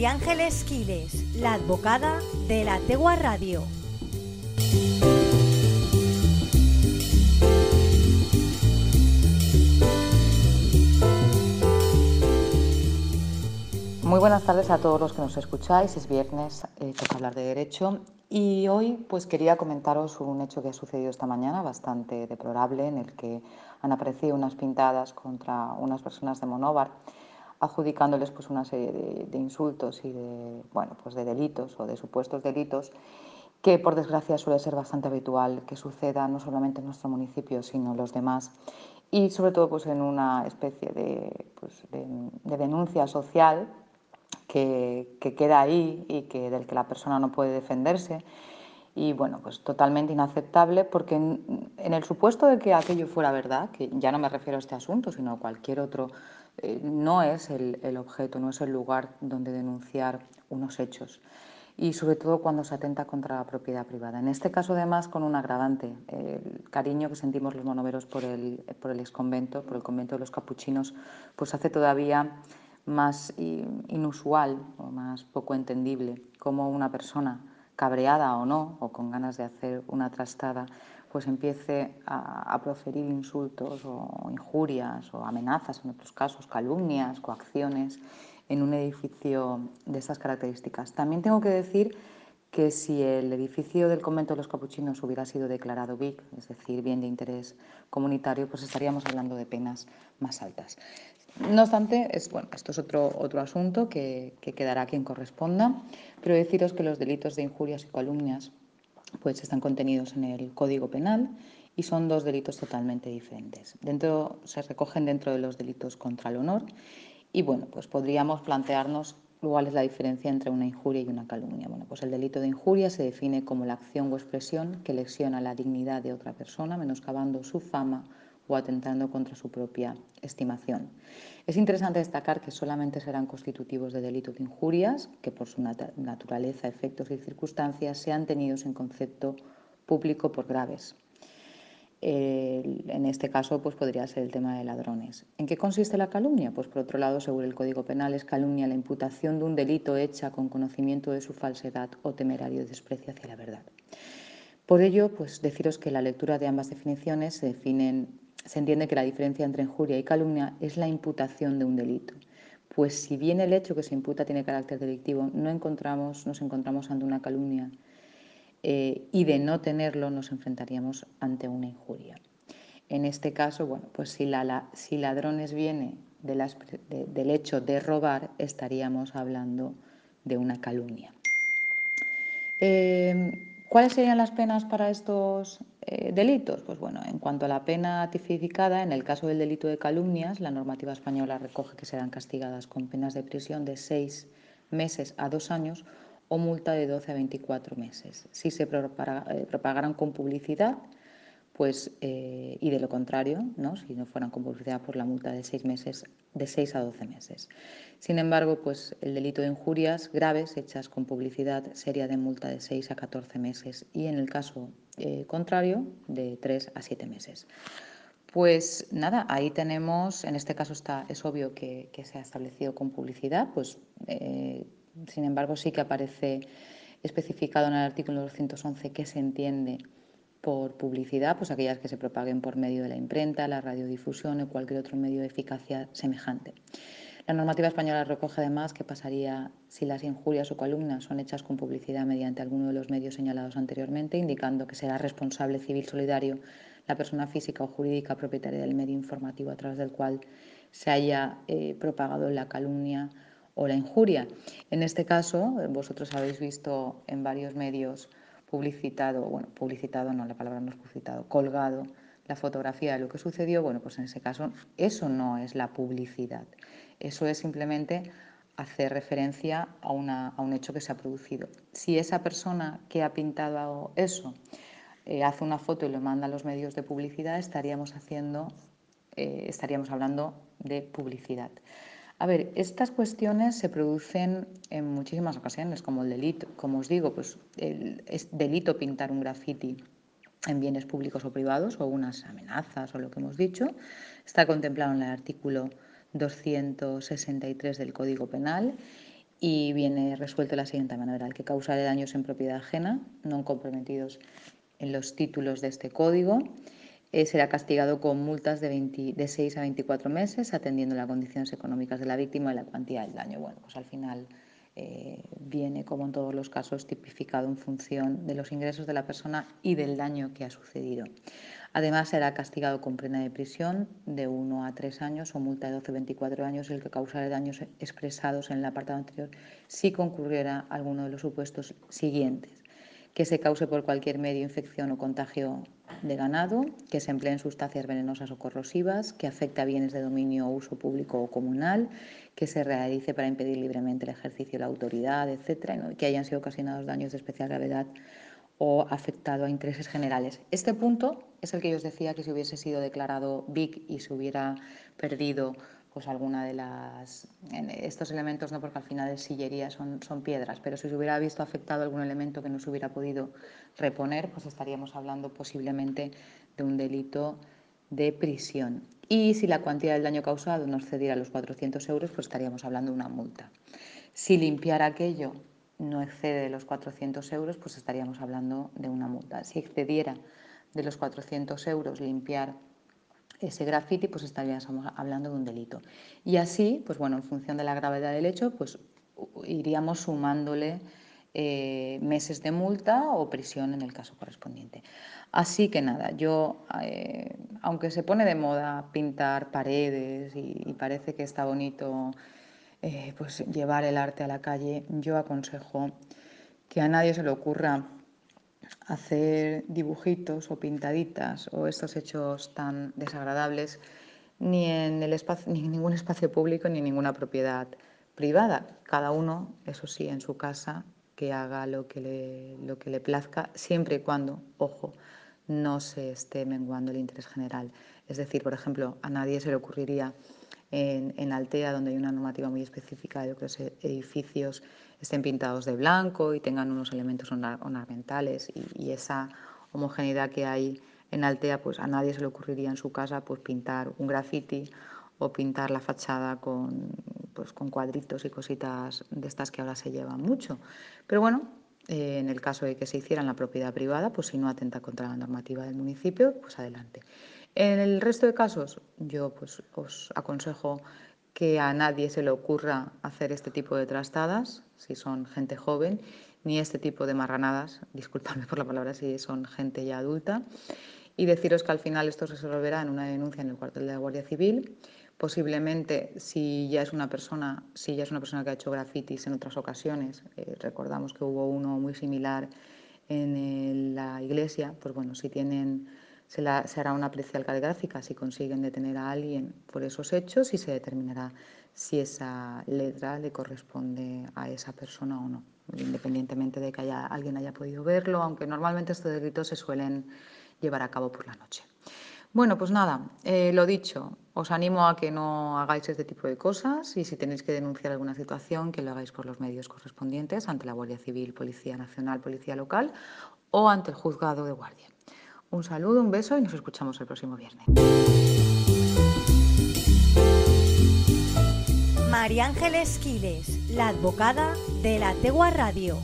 María Ángeles Quiles, la advocada de la Tegua Radio. Muy buenas tardes a todos los que nos escucháis. Es viernes, eh, hablar de derecho y hoy pues quería comentaros un hecho que ha sucedido esta mañana bastante deplorable en el que han aparecido unas pintadas contra unas personas de Monóvar adjudicándoles pues una serie de, insultos y de bueno pues de delitos o de supuestos delitos que por desgracia suele ser bastante habitual que suceda no solamente en nuestro municipio sino en los demás y sobre todo pues en una especie de, pues, de denuncia social que, queda ahí y que, del que la persona no puede defenderse. Y bueno, pues totalmente inaceptable porque en, el supuesto de que aquello fuera verdad, que ya no me refiero a este asunto, sino a cualquier otro, eh, no es el, objeto, no es el lugar donde denunciar unos hechos. Y sobre todo cuando se atenta contra la propiedad privada. En este caso, además, con un agravante. El cariño que sentimos los monoveros por el, por el exconvento, por el convento de los capuchinos, pues hace todavía más inusual o más poco entendible cómo una persona cabreada o no, o con ganas de hacer una trastada, pues empiece a, proferir insultos o injurias o amenazas, en otros casos calumnias, coacciones, en un edificio de estas características. También tengo que decir que si el edificio del convento de los capuchinos hubiera sido declarado BIC, es decir, bien de interés comunitario, pues estaríamos hablando de penas más altas. No obstante, bueno, esto es otro, otro asunto que, quedará a quien corresponda, pero deciros que los delitos de injurias y calumnias pues, están contenidos en el Código Penal y son dos delitos totalmente diferentes. Dentro, se recogen dentro de los delitos contra el honor y bueno, pues podríamos plantearnos cuál es la diferencia entre una injuria y una calumnia. Bueno, pues el delito de injuria se define como la acción o expresión que lesiona la dignidad de otra persona, menoscabando su fama o atentando contra su propia estimación. Es interesante destacar que solamente serán constitutivos de delito de injurias que por su naturaleza, efectos y circunstancias sean tenidos en concepto público por graves. en este caso, pues podría ser el tema de ladrones. ¿En qué consiste la calumnia? Pues por otro lado, según el Código Penal, es calumnia la imputación de un delito hecha con conocimiento de su falsedad o temerario desprecio hacia la verdad. Por ello, pues deciros que la lectura de ambas definiciones se definen se entiende que la diferencia entre injuria y calumnia es la imputación de un delito. Pues si bien el hecho que se imputa tiene carácter delictivo, no encontramos, nos encontramos ante una calumnia eh, y de no tenerlo nos enfrentaríamos ante una injuria. En este caso, bueno, pues si, la, si ladrones viene del hecho de robar, estaríamos hablando de una calumnia. Eh, ¿Cuáles serían las penas para estos eh, delitos? Pues bueno, en cuanto a la pena tipificada, en el caso del delito de calumnias, la normativa española recoge que serán castigadas con penas de prisión de seis meses a dos años o multa de 12 a 24 meses. Si se eh, propagaran con publicidad, pues, y de lo contrario, ¿no? si no fueran con publicidad, por la multa de seis meses, de 6 a 12 meses. Sin embargo, pues el delito de injurias graves hechas con publicidad sería de multa de 6 a 14 meses y en el caso eh, contrario de 3 a 7 meses. Pues nada, ahí tenemos, en este caso está, es obvio que, se ha establecido con publicidad, pues eh, sin embargo sí que aparece especificado en el artículo 211 que se entiende por publicidad, pues aquellas que se propaguen por medio de la imprenta, la radiodifusión o cualquier otro medio de eficacia semejante. La normativa española recoge además que pasaría si las injurias o columnas son hechas con publicidad mediante alguno de los medios señalados anteriormente, indicando que será responsable civil solidario la persona física o jurídica propietaria del medio informativo a través del cual se haya eh, propagado la calumnia o la injuria. En este caso, vosotros habéis visto en varios medios publicitado, bueno, publicitado no, la palabra no es publicitado, colgado la fotografía de lo que sucedió, bueno, pues en ese caso eso no es la publicidad, eso es simplemente hacer referencia a, un hecho que se ha producido. Si esa persona que ha pintado eso eh, hace una foto y lo manda a los medios de publicidad, estaríamos haciendo, eh, estaríamos hablando de publicidad. A ver, estas cuestiones se producen en muchísimas ocasiones, como el delito, como os digo, pues es delito pintar un graffiti en bienes públicos o privados o unas amenazas o lo que hemos dicho. Está contemplado en el artículo 263 del Código Penal y viene resuelto de la siguiente manera. El que causare daños en propiedad ajena, no comprometidos en los títulos de este código, eh, será castigado con multas de, 20, de 6 a 24 meses, atendiendo las condiciones económicas de la víctima y la cuantía del daño. Bueno, pues al final eh, viene, como en todos los casos, tipificado en función de los ingresos de la persona y del daño que ha sucedido. Además, será castigado con pena de prisión de 1 a 3 años o multa de 12 a 24 años el que causara daños expresados en el apartado anterior si concurriera alguno de los supuestos siguientes. Que se cause por cualquier medio infección o contagio de ganado, que se empleen sustancias venenosas o corrosivas, que afecte a bienes de dominio o uso público o comunal, que se realice para impedir libremente el ejercicio de la autoridad, etcétera, que hayan sido ocasionados daños de especial gravedad o afectado a intereses generales. Este punto es el que yo os decía que si hubiese sido declarado BIC y se hubiera perdido pues alguna de las estos elementos no porque al final es sillería son, son piedras pero si se hubiera visto afectado algún elemento que no se hubiera podido reponer pues estaríamos hablando posiblemente de un delito de prisión. Y si la cuantía del daño causado no excediera los 400 euros pues estaríamos hablando de una multa. Si limpiar aquello no excede los 400 euros pues estaríamos hablando de una multa. Si excediera de los 400 euros limpiar ese graffiti, pues estaríamos hablando de un delito. Y así, pues bueno, en función de la gravedad del hecho, pues iríamos sumándole eh, meses de multa o prisión en el caso correspondiente. Así que nada, yo, eh, aunque se pone de moda pintar paredes y, parece que está bonito eh, pues llevar el arte a la calle, yo aconsejo que a nadie se le ocurra hacer dibujitos o pintaditas o estos hechos tan desagradables ni en, el espacio, ni en ningún espacio público ni en ninguna propiedad privada. Cada uno, eso sí, en su casa, que haga lo que le, lo que le plazca, siempre y cuando, ojo, no se esté menguando el interés general. Es decir, por ejemplo, a nadie se le ocurriría en, en Altea, donde hay una normativa muy específica de los edificios estén pintados de blanco y tengan unos elementos ornamentales y, esa homogeneidad que hay en Altea, pues a nadie se le ocurriría en su casa pues pintar un graffiti o pintar la fachada con, pues, con cuadritos y cositas de estas que ahora se llevan mucho. Pero bueno, eh, en el caso de que se hiciera en la propiedad privada, pues si no atenta contra la normativa del municipio, pues adelante. En el resto de casos, yo pues os aconsejo que a nadie se le ocurra hacer este tipo de trastadas, si son gente joven, ni este tipo de marranadas, disculpadme por la palabra, si son gente ya adulta, y deciros que al final esto se resolverá en una denuncia en el cuartel de la Guardia Civil. Posiblemente, si ya es una persona, si ya es una persona que ha hecho grafitis en otras ocasiones, eh, recordamos que hubo uno muy similar en la iglesia, pues bueno, si tienen se, hará una aprecial caligrafía si consiguen detener a alguien por esos hechos y se determinará si esa letra le corresponde a esa persona o no, independientemente de que haya, alguien haya podido verlo, aunque normalmente estos delitos se suelen llevar a cabo por la noche. Bueno, pues nada, eh, lo dicho, os animo a que no hagáis este tipo de cosas y si tenéis que denunciar alguna situación, que lo hagáis por los medios correspondientes ante la Guardia Civil, Policía Nacional, Policía Local o ante el Juzgado de Guardia. Un saludo, un beso y nos escuchamos el próximo viernes. María Ángeles Quiles, la advocada de la Tegua Radio.